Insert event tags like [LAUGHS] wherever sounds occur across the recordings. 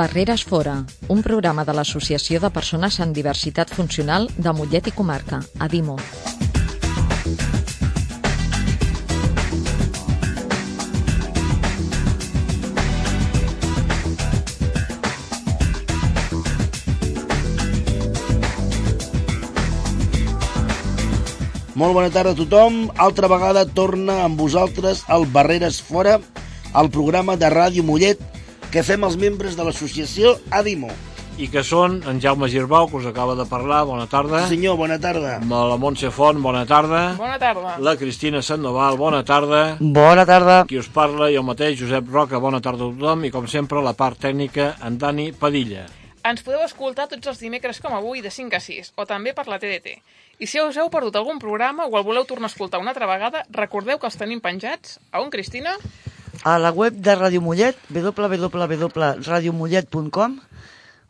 Barreres Fora, un programa de l'Associació de Persones amb Diversitat Funcional de Mollet i Comarca, ADIMO. Molt bona tarda a tothom. Altra vegada torna amb vosaltres el Barreres Fora, el programa de Ràdio Mollet que fem els membres de l'associació ADIMO. i que són en Jaume Girbau, que us acaba de parlar, bona tarda. Senyor, bona tarda. La Montse Font, bona tarda. Bona tarda. La Cristina Sandoval, bona tarda. Bona tarda. Qui us parla, jo mateix, Josep Roca, bona tarda a tothom. I com sempre, la part tècnica, en Dani Padilla. Ens podeu escoltar tots els dimecres com avui de 5 a 6, o també per la TDT. I si us heu perdut algun programa o el voleu tornar a escoltar una altra vegada, recordeu que els tenim penjats. A on, Cristina? A la web de Ràdio Mollet, www.radiomollet.com,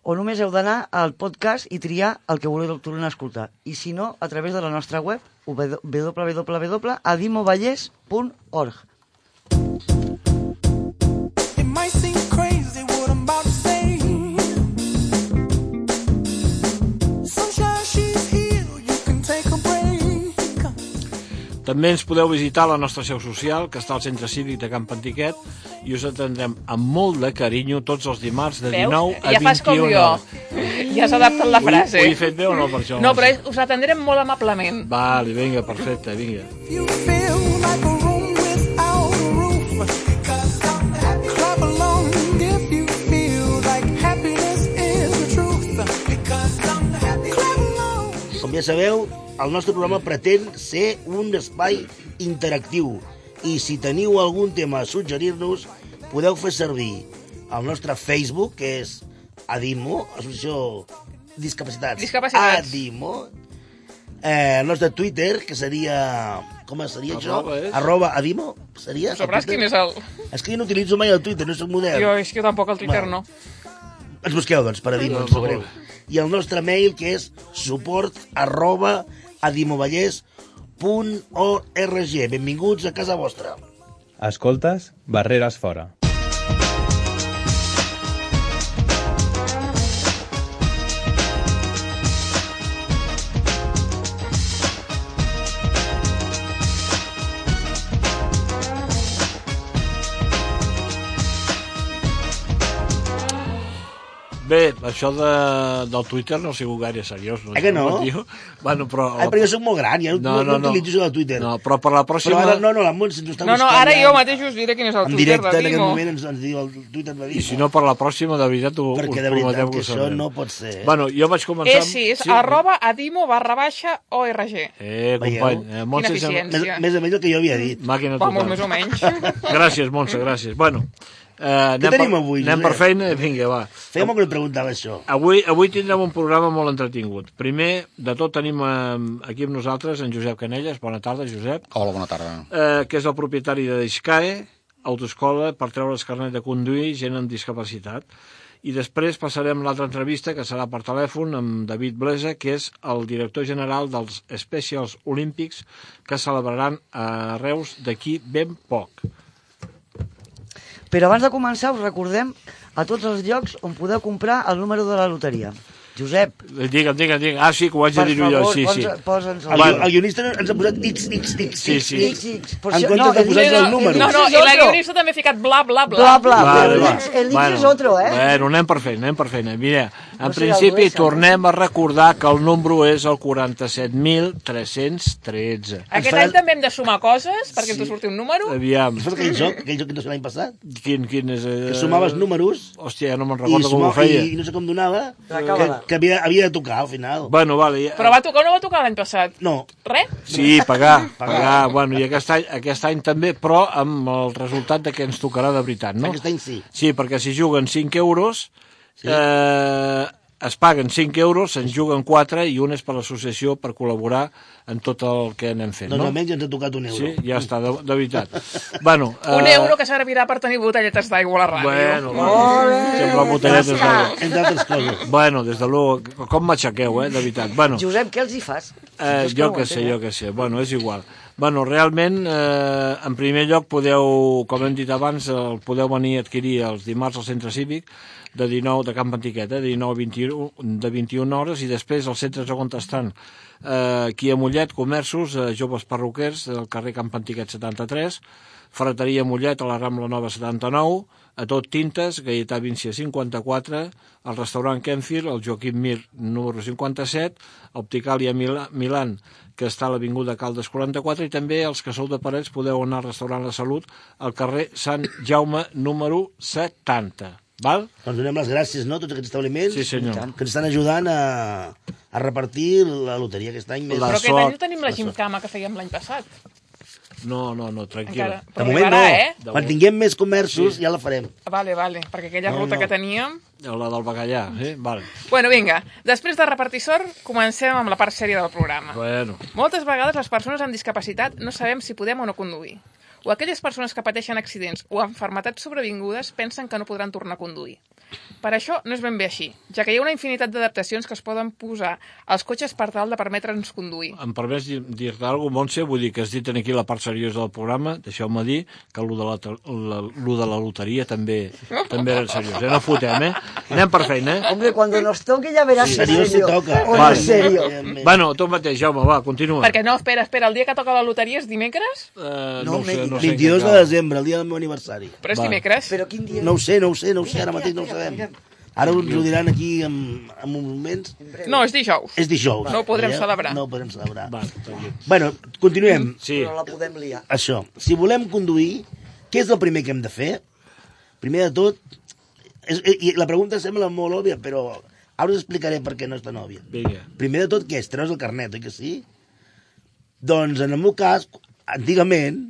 o només heu d'anar al podcast i triar el que voleu tornar a escoltar. I si no, a través de la nostra web, www.adimovalles.org. També ens podeu visitar a la nostra seu social, que està al centre cívic de Camp Antiquet, i us atendrem amb molt de carinyo tots els dimarts de 19 a Ja 21 fas com jo. Ja s'ha adaptat la Ho he- frase. Ho he fet bé o no, per això? No, però us atendrem molt amablement. Vale, vinga, perfecte, vinga. You feel like a room without a roof. Com ja sabeu, el nostre programa pretén ser un espai interactiu i si teniu algun tema a suggerir-nos, podeu fer servir el nostre Facebook, que és ADIMO, Associació Discapacitats. Discapacitats. ADIMO. Eh, el nostre Twitter, que seria... Com seria Arroba això? és? Arroba ADIMO? Seria? Sabràs quin és el... És que jo no utilitzo mai el Twitter, no soc modern. Jo, és que jo tampoc el Twitter Bueno. no. Ens busqueu, doncs, per Adimo, ens Molt trobareu. bé. I el nostre mail, que és suport arroba adimovallès.org. Benvinguts a casa vostra. Escoltes Barreres Fora. Bé, això de, del Twitter no ha sigut gaire seriós. No? Eh que no? Tio? Bueno, però... Ai, però jo soc molt gran, ja no, no, no, no utilitzo això del Twitter. No, però per la però pròxima... ara, no, no, la Montse ens està No, no, ara ja jo mateix us diré quin és el En Twitter directe, de en aquest moment, ens, ens diu el Twitter de Dimo. I si no, per la pròxima, de veritat, ho, Perquè us de veritat que ho això no pot ser. Eh? Bueno, jo vaig començar... És, sí, és arroba adimo barra baixa org. Eh, company. Eh, Montse, Quina sembla- més, eficiència. més o menys el que jo havia dit. Màquina Vamos, total. més o menys. [LAUGHS] Gràcies, Montse, gràcies. Bueno, eh, anem, tenim per, avui, anem per feina? Vinga, va. Feia molt que no preguntava això. Avui, avui tindrem un programa molt entretingut. Primer de tot tenim eh, aquí amb nosaltres en Josep Canelles. Bona tarda, Josep. Hola, bona tarda. Eh, que és el propietari de Discae, autoescola per treure el carnet de conduir gent amb discapacitat. I després passarem a l'altra entrevista, que serà per telèfon, amb David Blesa, que és el director general dels Specials Olímpics, que celebraran a Reus d'aquí ben poc. Però abans de començar us recordem a tots els llocs on podeu comprar el número de la loteria. Josep, Digue'm, digue'm, digue'm. Ah, sí, que ho haig de dir-ho jo, sí, sí. posa'ns El, el... El guionista ens ha posat XXX. Sí, sí. XX, per En comptes de el posar X- el número. No, no, i la guionista també ha ficat bla, bla, bla. Bla, bla, Vale, el. X, X és otro, eh? Bueno, anem per feina, anem per feina. Mira, en No principi Blesa, tornem a recordar que el número és el 47.313. Aquest farà- any també hem de sumar coses perquè ens surti un número. Aviam, Fas aquell joc, aquell joc que no sé l'any passat, quin, quin és... Eh... que sumaves números Hòstia, no me'n recordo com ho feia. i no sé com donava, que. Que havia, havia de tocar al final. Bueno, vale. Ja... Però va tocar o no va tocar l'any passat? No, Res? Sí, pagar, pagar. Bueno, i aquest any, aquest any també, però amb el resultat de que ens tocarà de veritat, no? aquest any sí. Sí, perquè si juguen 5 euros, sí. eh, es paguen 5 euros, se'n juguen 4 i un és per l'associació per col·laborar en tot el que anem fent, Doncs no? almenys ens ha tocat un euro. Sí, ja està, de, de veritat. bueno, [LAUGHS] Un eh, euro que servirà per tenir botelletes d'aigua a la ràdio. Bueno, va, sempre botelletes d'aigua. Entre altres coses. Bueno, des de l'u... Com m'aixequeu, eh, de veritat. Bueno, Josep, què els hi fas? Eh, jo que sé, jo que sé. Bueno, és igual. Bueno, realment, eh, en primer lloc, podeu, com hem dit abans, el podeu venir a adquirir els dimarts al centre cívic de 19 de Camp Antiquet, eh, de 19 a 21, de 21 hores, i després els centres on estan eh, aquí a Mollet, comerços, eh, joves perruquers, del carrer Camp Antiquet 73, Ferreteria Mollet a la Rambla Nova 79, a tot Tintes, Gaietà Víncia 54, el restaurant Kenfield, el Joaquim Mir número 57, Opticalia Mila, Milan, que està a l'Avinguda Caldes 44, i també els que sou de Parets podeu anar al restaurant La Salut al carrer Sant Jaume número 70. Val? Doncs donem les gràcies, no?, a tots aquests establiments Sí, senyor. que ens estan ajudant a, a repartir la loteria aquest any. Més... La Però aquest any sort. tenim la gimcama que fèiem l'any passat. No, no, no, tranquil·la. Encara. De moment arribarà, no. eh? Quan tinguem més comerços ja la farem. Vale, vale, perquè aquella No, ruta no. que teníem... La del bacallà, eh? Vale. Bueno, vinga, després de repartir sort, comencem amb la part sèria del programa. Bueno, Moltes vegades les persones amb discapacitat no sabem si podem o no conduir. O aquelles persones que pateixen accidents o enfermetats sobrevingudes pensen que no podran tornar a conduir. Per això no és ben bé així, ja que hi ha una infinitat d'adaptacions que es poden posar als cotxes per tal de permetre'ns conduir. em permets dir- dir-te alguna cosa, Montse? Vull dir que has dit aquí la part seriosa del programa, deixeu-me dir que lo de la, la, lo de la loteria també, també era seriós, eh? No fotem, eh? Anem per feina, eh? Hombre, cuando nos toque ya verás si es Serio se toca. o no Vale. es serio. Bueno, tu mateix, Jaume, va, continua. Perquè no, espera, espera, el dia que toca la loteria és dimecres? Uh, No no, ho sé, no sé en 22 què de desembre, el dia del meu aniversari. Però és Va. dimecres. Però quin dia... No ho sé, no ho sé, no ho sé, ara mateix no ho sabem. Ara us ho diran aquí en, en moments. No, és dijous. És dijous. No ho podrem Eh? celebrar. No ho podrem celebrar. Va. Bueno, continuem. Sí, Però la podem liar. Això, si volem conduir, què és el primer que hem de fer? Primer de tot, és, i la pregunta sembla molt òbvia, però ara us explicaré per què no és tan òbvia. vinga. Primer de tot, què és? Treus el carnet, oi que sí? Doncs, en el meu cas, antigament,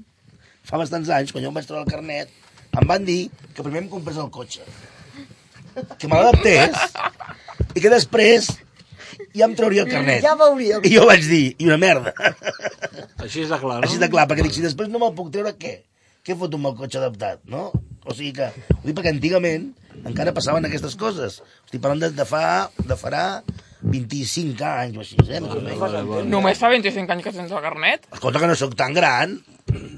fa bastants anys, quan jo em vaig treure el carnet, em van dir que primer em comprés el cotxe. Que me l'adaptés i que després ja em trauria el carnet. Ja veuríem. I jo vaig dir, i una merda. Així és de clar, no? Així de clar, perquè dic, si després no me'l puc treure, què? Què foto amb el cotxe adaptat, no? O sigui que, ho dic perquè antigament encara passaven aquestes coses. Estic parlant de, de fa, de farà 25 anys o així, eh? Més o menys. Vale, vale. Només fa 25 anys que tens el carnet. Escolta, que no sóc tan gran.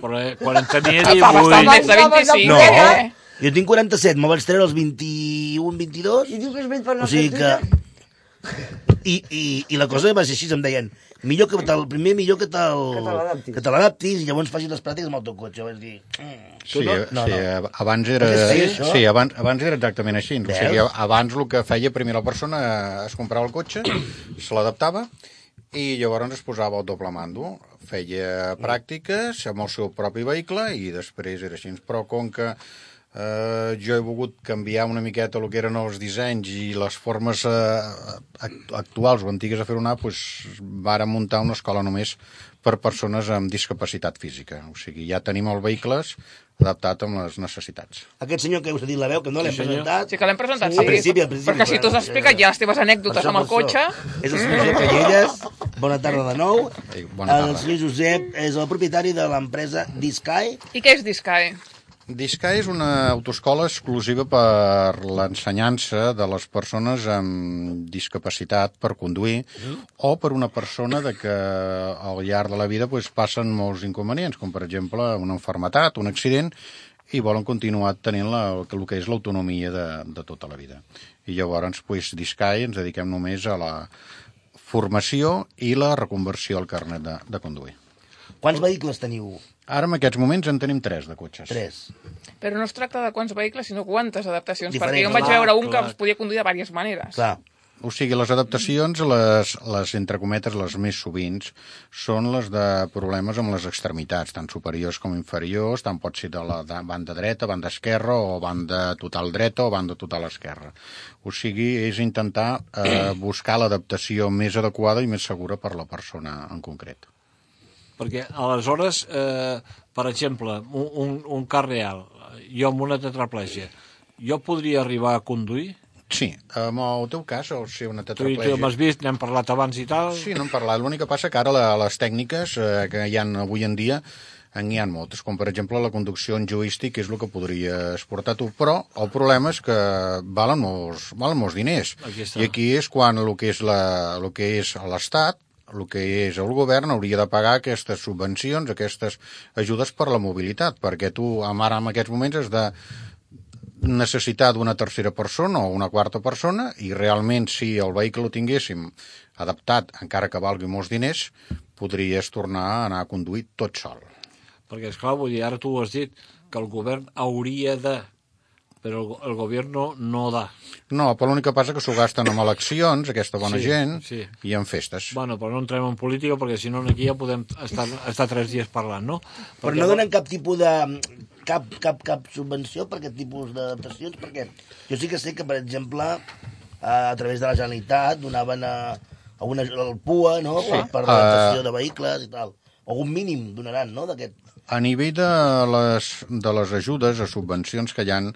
Però eh, quan en tenia Fa bastant 18... més de 25, No, eh? jo tinc 47, me'l vaig treure als 21, 22. I diu que és vell per no O sigui ser que... I, i, I la cosa va ser així, em deien, millor que te'l, primer millor que te'l... Que te l'adaptis. I llavors facis les pràctiques amb el teu cotxe. Vaig dir... Mm. Sí, no? no, No, sí no. abans era... Feia això? Sí, abans, abans era exactament així. O sigui, Veus? abans el que feia primer la persona es comprava el cotxe, se l'adaptava i llavors es posava el doble mando. Feia pràctiques amb el seu propi vehicle i després era així. Però com que eh, jo he volgut canviar una miqueta el que eren els dissenys i les formes eh, act- actuals o antigues a fer anar, doncs vàrem muntar una escola només per persones amb discapacitat física. O sigui, ja tenim els vehicles adaptat amb les necessitats. Aquest senyor que us ha dit la veu, que no l'hem Sí, presentat... Sí que l'hem presentat, Sí, sí. al principi, al principi, Perquè si tu has explicat ja les teves anècdotes amb el cotxe... És el senyor Josep Canyelles. Bona tarda de nou. Ei, bona tarda. El senyor Josep és el propietari de l'empresa Discai. I què és Discae? Disca és una autoescola exclusiva per l'ensenyança de les persones amb discapacitat per conduir o per una persona de que al llarg de la vida pues, passen molts inconvenients, com per exemple una enfermetat, un accident, i volen continuar tenint la, el el que és l'autonomia de, de tota la vida. I llavors, pues, Discai ens dediquem només a la formació i la reconversió al carnet de, de conduir. Quants vehicles teniu? Ara, en aquests moments, en tenim tres de cotxes. Tres. Però no es tracta de quants vehicles, sinó quantes adaptacions. Diferents, perquè jo em vaig clar, veure un clar. que es podia conduir de diverses maneres. Clar. O sigui, les adaptacions, les, les entre cometes, les més sovint, són les de problemes amb les extremitats, tant superiors com inferiors, tant pot ser de la de banda dreta, banda esquerra, o banda total dreta o banda total esquerra. O sigui, és intentar eh, buscar l'adaptació més adequada i més segura per la persona en concret. Perquè, aleshores, eh, per exemple, un, un, un car real, jo amb una tetraplegia, jo podria arribar a conduir? Sí, en el teu cas, o sigui, una Tu, tu tetraplegia... m'has vist, n'hem parlat abans i tal. Sí, no hem parlat. L'únic que passa que ara la, les tècniques eh, que hi ha avui en dia n'hi ha moltes, com per exemple la conducció en joystick, que és el que podries portar tu, però el problema és que valen molts, valen molts diners. Aquí està. I aquí és quan el que és l'Estat, el que és el govern hauria de pagar aquestes subvencions, aquestes ajudes per la mobilitat, perquè tu, ara en aquests moments, has de necessitar d'una tercera persona o una quarta persona i realment si el vehicle ho tinguéssim adaptat, encara que valgui molts diners, podries tornar a anar a conduir tot sol. Perquè, esclar, vull dir, ara tu ho has dit, que el govern hauria de, però el, go- el govern no da. No, però l'únic que passa que s'ho gasten amb eleccions, aquesta bona Sí, gent, sí. i en festes. Bueno, però no entrem en política, perquè si no aquí ja podem estar, estar tres dies parlant, no? Però no donen cap tipus de... cap, cap, cap subvenció per aquest tipus d'adaptacions, perquè jo sí que sé que, per exemple, a, través de la Generalitat donaven a, a una, al PUA, no?, per, per l'adaptació de vehicles i tal. Algun mínim donaran, no?, d'aquest... A nivell de les, de les ajudes a subvencions que hi han,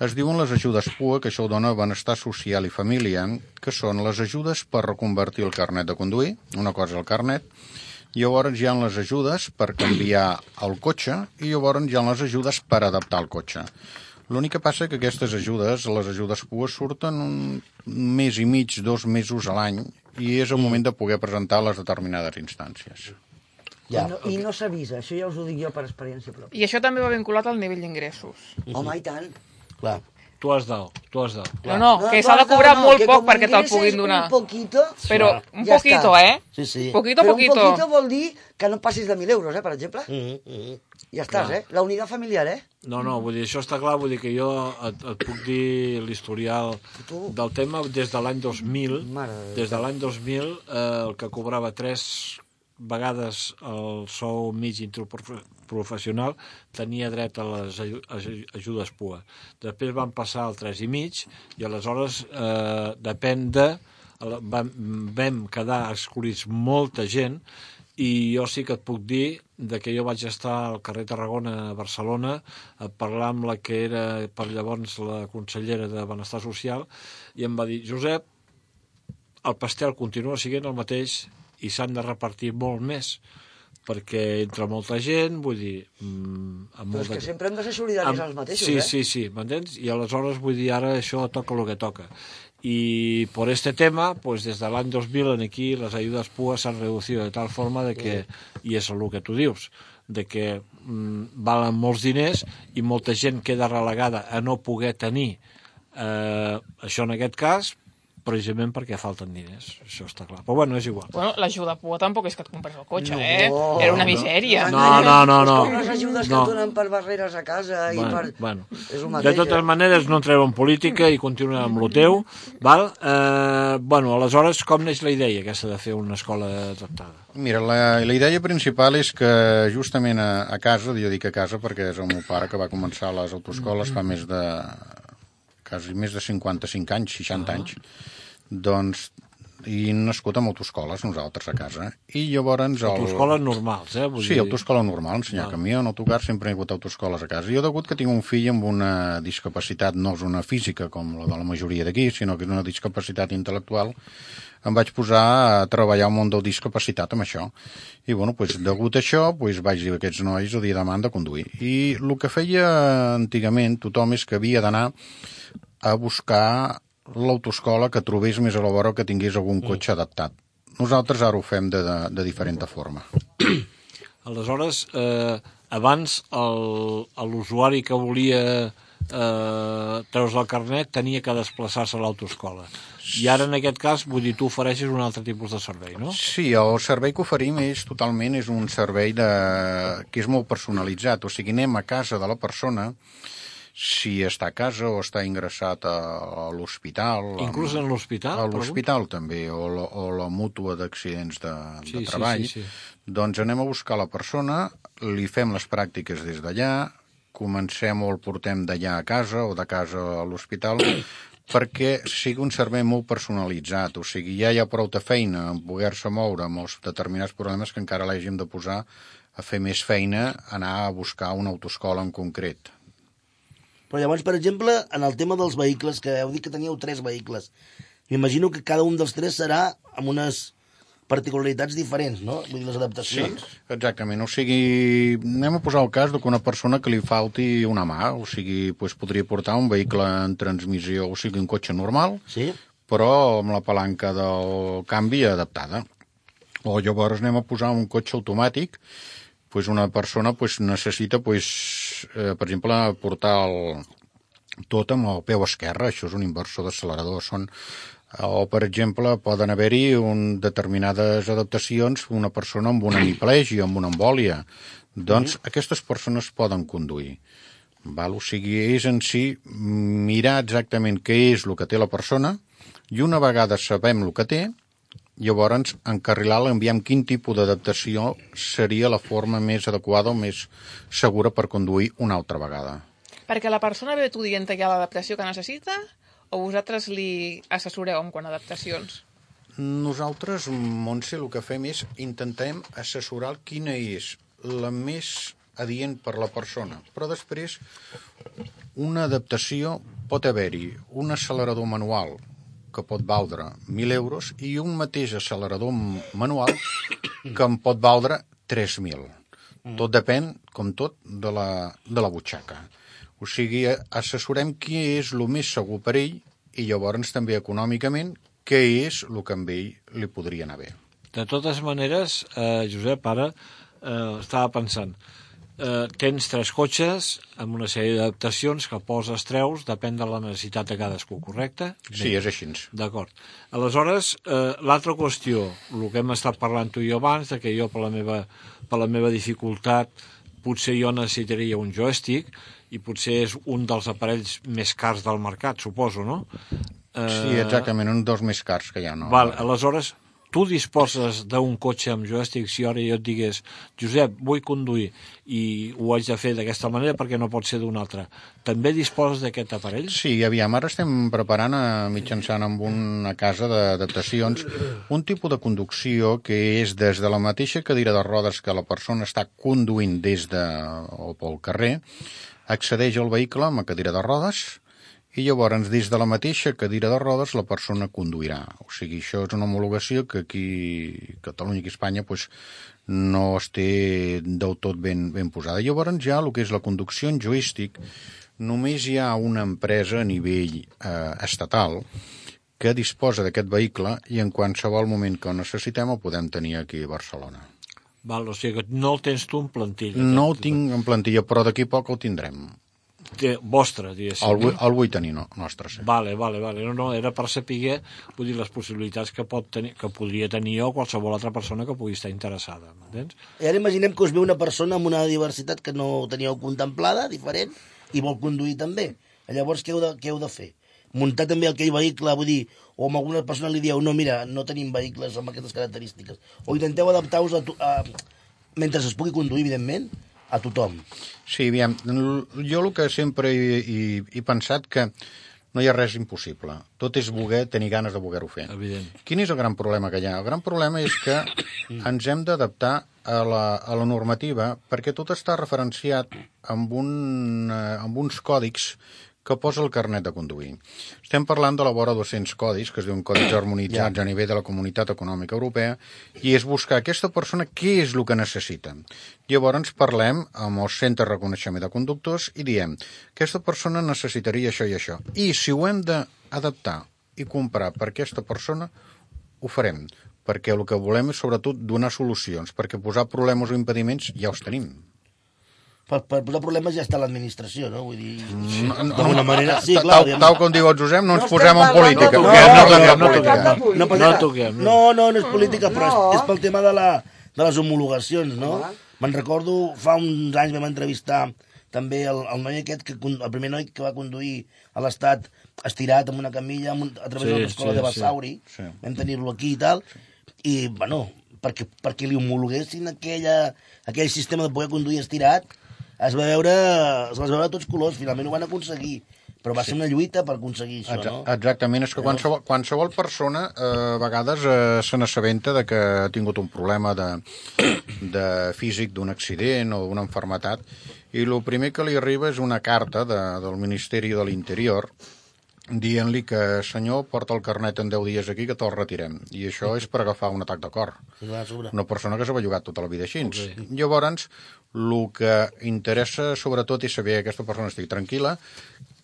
es diuen les ajudes PUA, que això ho dona Benestar Social i Família, que són les ajudes per reconvertir el carnet de conduir, una cosa és el carnet, i llavors hi ha les ajudes per canviar el cotxe i llavors hi ha les ajudes per adaptar el cotxe. L'únic que passa que aquestes ajudes, les ajudes PUA, surten un mes i mig, dos mesos a l'any, i és el moment de poder presentar les determinades instàncies. Ja. I no, i no s'avisa, això ja us ho dic jo per experiència pròpia. I això també va vinculat al nivell d'ingressos. Home, i tant. Clar. Tu has dalt, tu has dalt. No, no, que s'ha de cobrar no, molt que poc perquè te'l puguin donar. Un poquito, Però un Ja poquito, està. eh? Sí, sí. Poquito, però poquito. un poquito vol dir que no passis de 1.000 euros, eh, per exemple. Mm -hmm. Ja estàs, eh? La unitat familiar, eh? No, no, vull dir, això està clar, vull dir que jo et, et puc dir l'historial del tema des de l'any 2000. Mare. Des de l'any 2000, eh, el que cobrava tres vegades el sou mig interprofessional tenia dret a les aju- aju- ajudes PUA. Després van passar al 3 i mig i aleshores eh, depèn de... Vam, vam quedar excluïts molta gent i jo sí que et puc dir de que jo vaig estar al carrer Tarragona a Barcelona a parlar amb la que era per llavors la consellera de Benestar Social i em va dir, Josep, el pastel continua sent el mateix i s'han de repartir molt més perquè entra molta gent, vull dir... Mm, amb Però és que sempre hem de ser solidaris als mateixos, sí, eh? Sí, sí, m'entens? I aleshores, vull dir, ara això toca el que toca. Y por este tema, pues desde el año 2000 en aquí las ayudas PUA se han reducido de tal forma de que, i és el que tu dius, de que mm, valen molts diners i molta gent queda relegada a no poder tenir eh, això en aquest cas, precisament perquè falten diners, això està clar. Però bueno, és igual. Bueno, l'ajuda PUA tampoc és que et compres el cotxe, No, eh? Era una misèria. No, no, no, no. És com les ajudes No. que et donen per barreres a casa i Bueno, per... bueno. És el De mateix, totes eh? maneres, no entreu en política i continuem amb lo teu, val? Eh, bueno, aleshores, com neix la idea aquesta de fer una escola adaptada? Mira, la, la idea principal és que justament a, a casa, jo dic a casa perquè és el meu pare que va començar les autoscoles fa més de quasi més de 55 anys, 60 anys, doncs i nascut amb autoscoles nosaltres a casa. I llavors... El... Autoscoles normals, eh? Vull Sí, dir- autoscola normal, ensenyar Val. camió, en autocar, sempre he hagut autoscoles a casa. Jo, degut que tinc un fill amb una discapacitat, no és una física com la de la majoria d'aquí, sinó que és una discapacitat intel·lectual, em vaig posar a treballar al món del discapacitat amb això. I, bueno, pues, degut a això, pues, vaig dir a aquests nois el dia demà han de conduir. I el que feia antigament tothom és que havia d'anar a buscar l'autoscola que trobés més a la vora que tingués algun cotxe adaptat. Nosaltres ara ho fem de, de, de diferent forma. [CLEARS THROAT] Aleshores, eh, abans el- l'usuari que volia eh, treure's el carnet tenia que desplaçar-se a l'autoscola. I ara, en aquest cas, vull dir, tu ofereixes un altre tipus de servei, no? Sí, el servei que oferim és totalment és un servei de... que és molt personalitzat, o sigui, anem a casa de la persona, si està a casa o està ingressat a, a l'hospital... Inclús en l'hospital? A l'hospital també, o la, o la mútua d'accidents de, Sí, de sí, treball. sí, sí. Doncs anem a buscar la persona, li fem les pràctiques des d'allà, comencem o el portem d'allà a casa o de casa a l'hospital, [COUGHS] perquè sigui un servei molt personalitzat, o sigui, ja hi ha prou de feina en poder-se moure amb els determinats problemes que encara l'hàgim de posar a fer més feina, anar a buscar una autoscola en concret. Però llavors, per exemple, en el tema dels vehicles, que heu dit que teníeu tres vehicles, m'imagino que cada un dels tres serà amb unes particularitats diferents, no? Vull dir, les adaptacions. Exactament, o sigui, anem a posar el cas de que una persona que li falti una mà, o sigui, pues, podria portar un vehicle en transmissió, o sigui, un cotxe normal, Sí? però amb la palanca del canvi adaptada. O llavors anem a posar un cotxe automàtic, pues una persona pues, necessita, pues, eh, per exemple, portar el, tot amb el peu esquerre, això és un inversor d'accelerador, són o, per exemple, poden haver-hi un, determinades adaptacions, una persona amb una hemiplegia, amb una embòlia. Doncs aquestes persones poden conduir. Val? O sigui, és en si mirar exactament què és el que té la persona i una vegada sabem el que té, llavors encarrilar-la, enviar quin tipus d'adaptació seria la forma més adequada o més segura per conduir una altra vegada. Perquè la persona ve tu dient ja l'adaptació que necessita o vosaltres li assessoreu en quant a adaptacions? Nosaltres, Montse, el que fem és intentem assessorar quina és la més adient per la persona. Però després, una adaptació pot haver-hi un accelerador manual que pot valdre 1.000 euros i un mateix accelerador manual que em pot valdre 3.000. Tot depèn, com tot, de la, de la butxaca. O sigui, assessorem qui és el més segur per ell i llavors també econòmicament què és el que amb ell li podria anar bé. De totes maneres, eh, Josep, ara eh, estava pensant, eh, tens tres cotxes amb una sèrie d'adaptacions que poses, treus, depèn de la necessitat de cadascú, correcte? Sí, és així. D'acord. Aleshores, eh, l'altra qüestió, el que hem estat parlant tu i jo abans, de que jo per la meva, per la meva dificultat potser jo necessitaria un joystick i potser és un dels aparells més cars del mercat, suposo, no? Eh, Sí, exactament, un dels més cars que hi ha. No? Val, aleshores, tu disposes d'un cotxe amb joystick si ara jo et digués Josep, vull conduir i ho haig de fer d'aquesta manera perquè no pot ser d'una altra. També disposes d'aquest aparell? Sí, aviam, ara estem preparant a, mitjançant amb una casa d'adaptacions un tipus de conducció que és des de la mateixa cadira de rodes que la persona està conduint des de, o pel carrer, accedeix al vehicle amb la cadira de rodes i llavors des de la mateixa cadira de rodes la persona conduirà. O sigui, això és una homologació que aquí Catalunya i Espanya pues, no es té del tot ben, ben posada. Llavors ja el que és la conducció en joystick només hi ha una empresa a nivell eh, estatal que disposa d'aquest vehicle i en qualsevol moment que ho necessitem el podem tenir aquí a Barcelona. Val, o sigui que no el tens tu en plantilla. No el tinc en plantilla, però d'aquí poc el tindrem. Té, vostre, diguéssim. El, el vull tenir no, nostre, sí. Vale, vale, vale. No, no, era per saber, vull dir, les possibilitats que, pot tenir, que podria tenir jo o qualsevol altra persona que pugui estar interessada, m'entens? I ara imaginem que us ve una persona amb una diversitat que no teníeu contemplada, diferent, i vol conduir també. Llavors, què heu de, què heu de fer? Muntar també aquell vehicle, vull dir, o amb alguna persona li dieu, no, mira, no tenim vehicles amb aquestes característiques. O intenteu adaptar-vos a, tu- a, mentre es pugui conduir, evidentment, a tothom. Sí, aviam, jo el que sempre he, he, he pensat que no hi ha res impossible. Tot és voler, tenir ganes de voler-ho fer. Evident. Quin és el gran problema que hi ha? El gran problema és que [COUGHS] ens hem d'adaptar a, la, a la normativa perquè tot està referenciat amb, un, eh, amb uns còdics que posa el carnet de conduir. Estem parlant de la vora 200 codis, que es diuen codis [COUGHS] harmonitzats a nivell de la Comunitat Econòmica Europea, i és buscar aquesta persona què és el que necessita. Llavors parlem amb el Centre de Reconeixement de Conductors i diem aquesta persona necessitaria això i això. I si ho hem d'adaptar i comprar per aquesta persona, ho farem, perquè el que volem és sobretot donar solucions, perquè posar problemes o impediments ja els tenim. Per, per posar problemes ja està l'administració, no? Vull dir, No, no, d'alguna manera... Sí, clar, tal, tal com diu el Josep, no ens No posem en política. No, no, no, no, toquem no, no política. toquem. No, No. No, no, no és política, però No. és, és pel tema de, la, de les homologacions, no? Me'n recordo, fa uns anys vam entrevistar també el, el noi aquest, que, el primer noi que va conduir a l'estat estirat amb una camilla amb un, a través Sí, de l'escola sí, de Basauri. sí. Vam tenir-lo aquí i tal. I, bueno, perquè, perquè li homologuessin aquella, aquell sistema de poder conduir estirat, es va veure, es va veure a tots colors, finalment ho van aconseguir. Però va ser una lluita per aconseguir això, Exa- no? Exactament, és que qualsevol, qualsevol persona eh, a vegades eh, se n'assabenta de que ha tingut un problema de, [COUGHS] de físic, d'un accident o d'una enfermetat, i el primer que li arriba és una carta de, del Ministeri de l'Interior dient-li que, senyor, porta el carnet en 10 dies aquí que te'l retirem. I això és per agafar un atac de cor. Clar. Una persona que s'ha bellugat tota la vida així. Ok. Llavors, el que interessa sobretot és saber que aquesta persona estigui tranquil·la,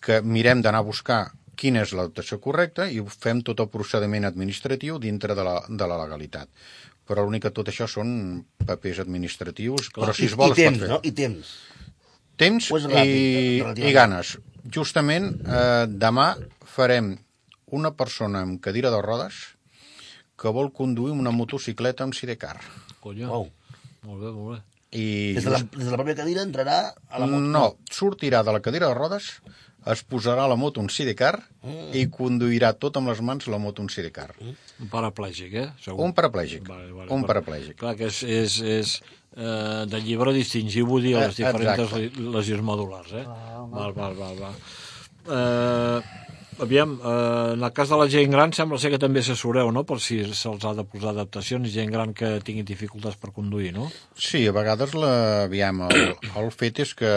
que mirem d'anar a buscar quina és l'adaptació correcta i fem tot el procediment administratiu dintre de la, de la legalitat. Però l'únic que tot això són papers administratius, però si es vol I, es I temps, pot fer. no? I temps. Temps és ràpid, i, relativament? i ganes. Justament eh, demà farem una persona amb cadira de rodes que vol conduir una motocicleta amb sidecar. Conya. Uau. Molt bé, molt bé. I Des de, la, des de la pròpia cadira entrarà a la moto. no, sortirà de la cadira de rodes, es posarà a la moto un sidecar Mm. i conduirà tot amb les mans la moto un sidecar. Un paraplègic, eh? Segur. Un paraplègic. Vale, vale, un paraplègic. Clar que és, és, és eh, de llibre distingir, vull dir, Eh, les diferents exacte. lesions medulars, eh? val, val, val, val. Eh, aviam, eh, en el cas de la gent gran sembla ser que també assessoreu, no?, per si se'ls ha de posar adaptacions, gent gran que tingui dificultats per conduir, no? Sí, a vegades la, aviam, el, el fet és que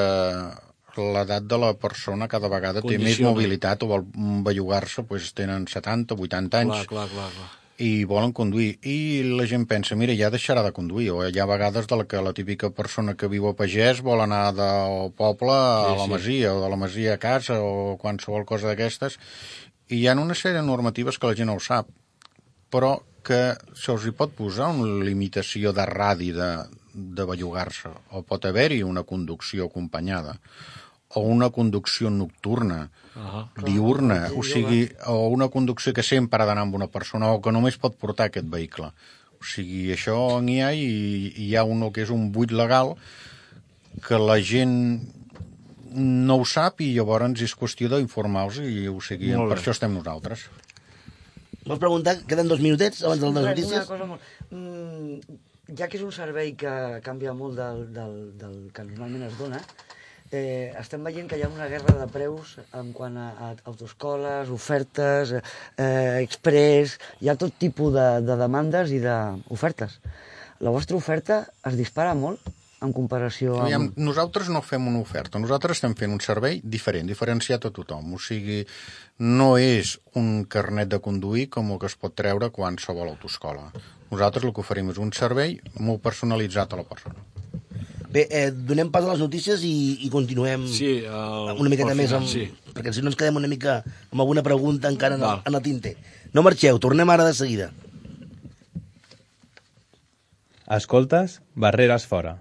l'edat de la persona cada vegada té més mobilitat o vol bellugar-se, doncs tenen 70, 80 anys Clar, clar, clar, clar. I volen conduir. I la gent pensa, mira, ja deixarà de conduir. O hi ha vegades de la que la típica persona que viu a pagès vol anar del poble a Sí, la sí. masia, o de la masia a casa, o qualsevol cosa d'aquestes. I hi ha una sèrie de normatives que la gent no ho sap, però que se'ls hi pot posar una limitació de radi de, de bellugar-se, o pot haver-hi una conducció acompanyada, o una conducció nocturna, Ah diurna, o sigui, o una conducció que sempre ha d'anar amb una persona o que només pot portar aquest vehicle. O sigui, això n'hi ha i, i hi ha un que és un buit legal que la gent no ho sap i llavors és qüestió d'informar-los i o sigui, Molt bé. per això estem nosaltres. Vols preguntar? Queden dos minutets abans de les Res, Una notícies? cosa molt... Mm, ja que és un servei que canvia molt del, del, del que normalment es dona, eh, estem veient que hi ha una guerra de preus en quant a, a autoscoles, ofertes, eh, express... Hi ha tot tipus de, de demandes i d'ofertes. La vostra oferta es dispara molt en comparació amb... Aviam, nosaltres no fem una oferta, nosaltres estem fent un servei diferent, diferenciat a tothom. O sigui, no és un carnet de conduir com el que es pot treure qualsevol autoscola. Nosaltres el que oferim és un servei molt personalitzat a la persona. Bé, eh, donem pas a les notícies i, i continuem Sí, el, una miqueta més, final, amb, Sí. perquè si no ens quedem una mica amb alguna pregunta encara en el, en el tinter. No marxeu, tornem ara de seguida. Escoltes Barreres fora.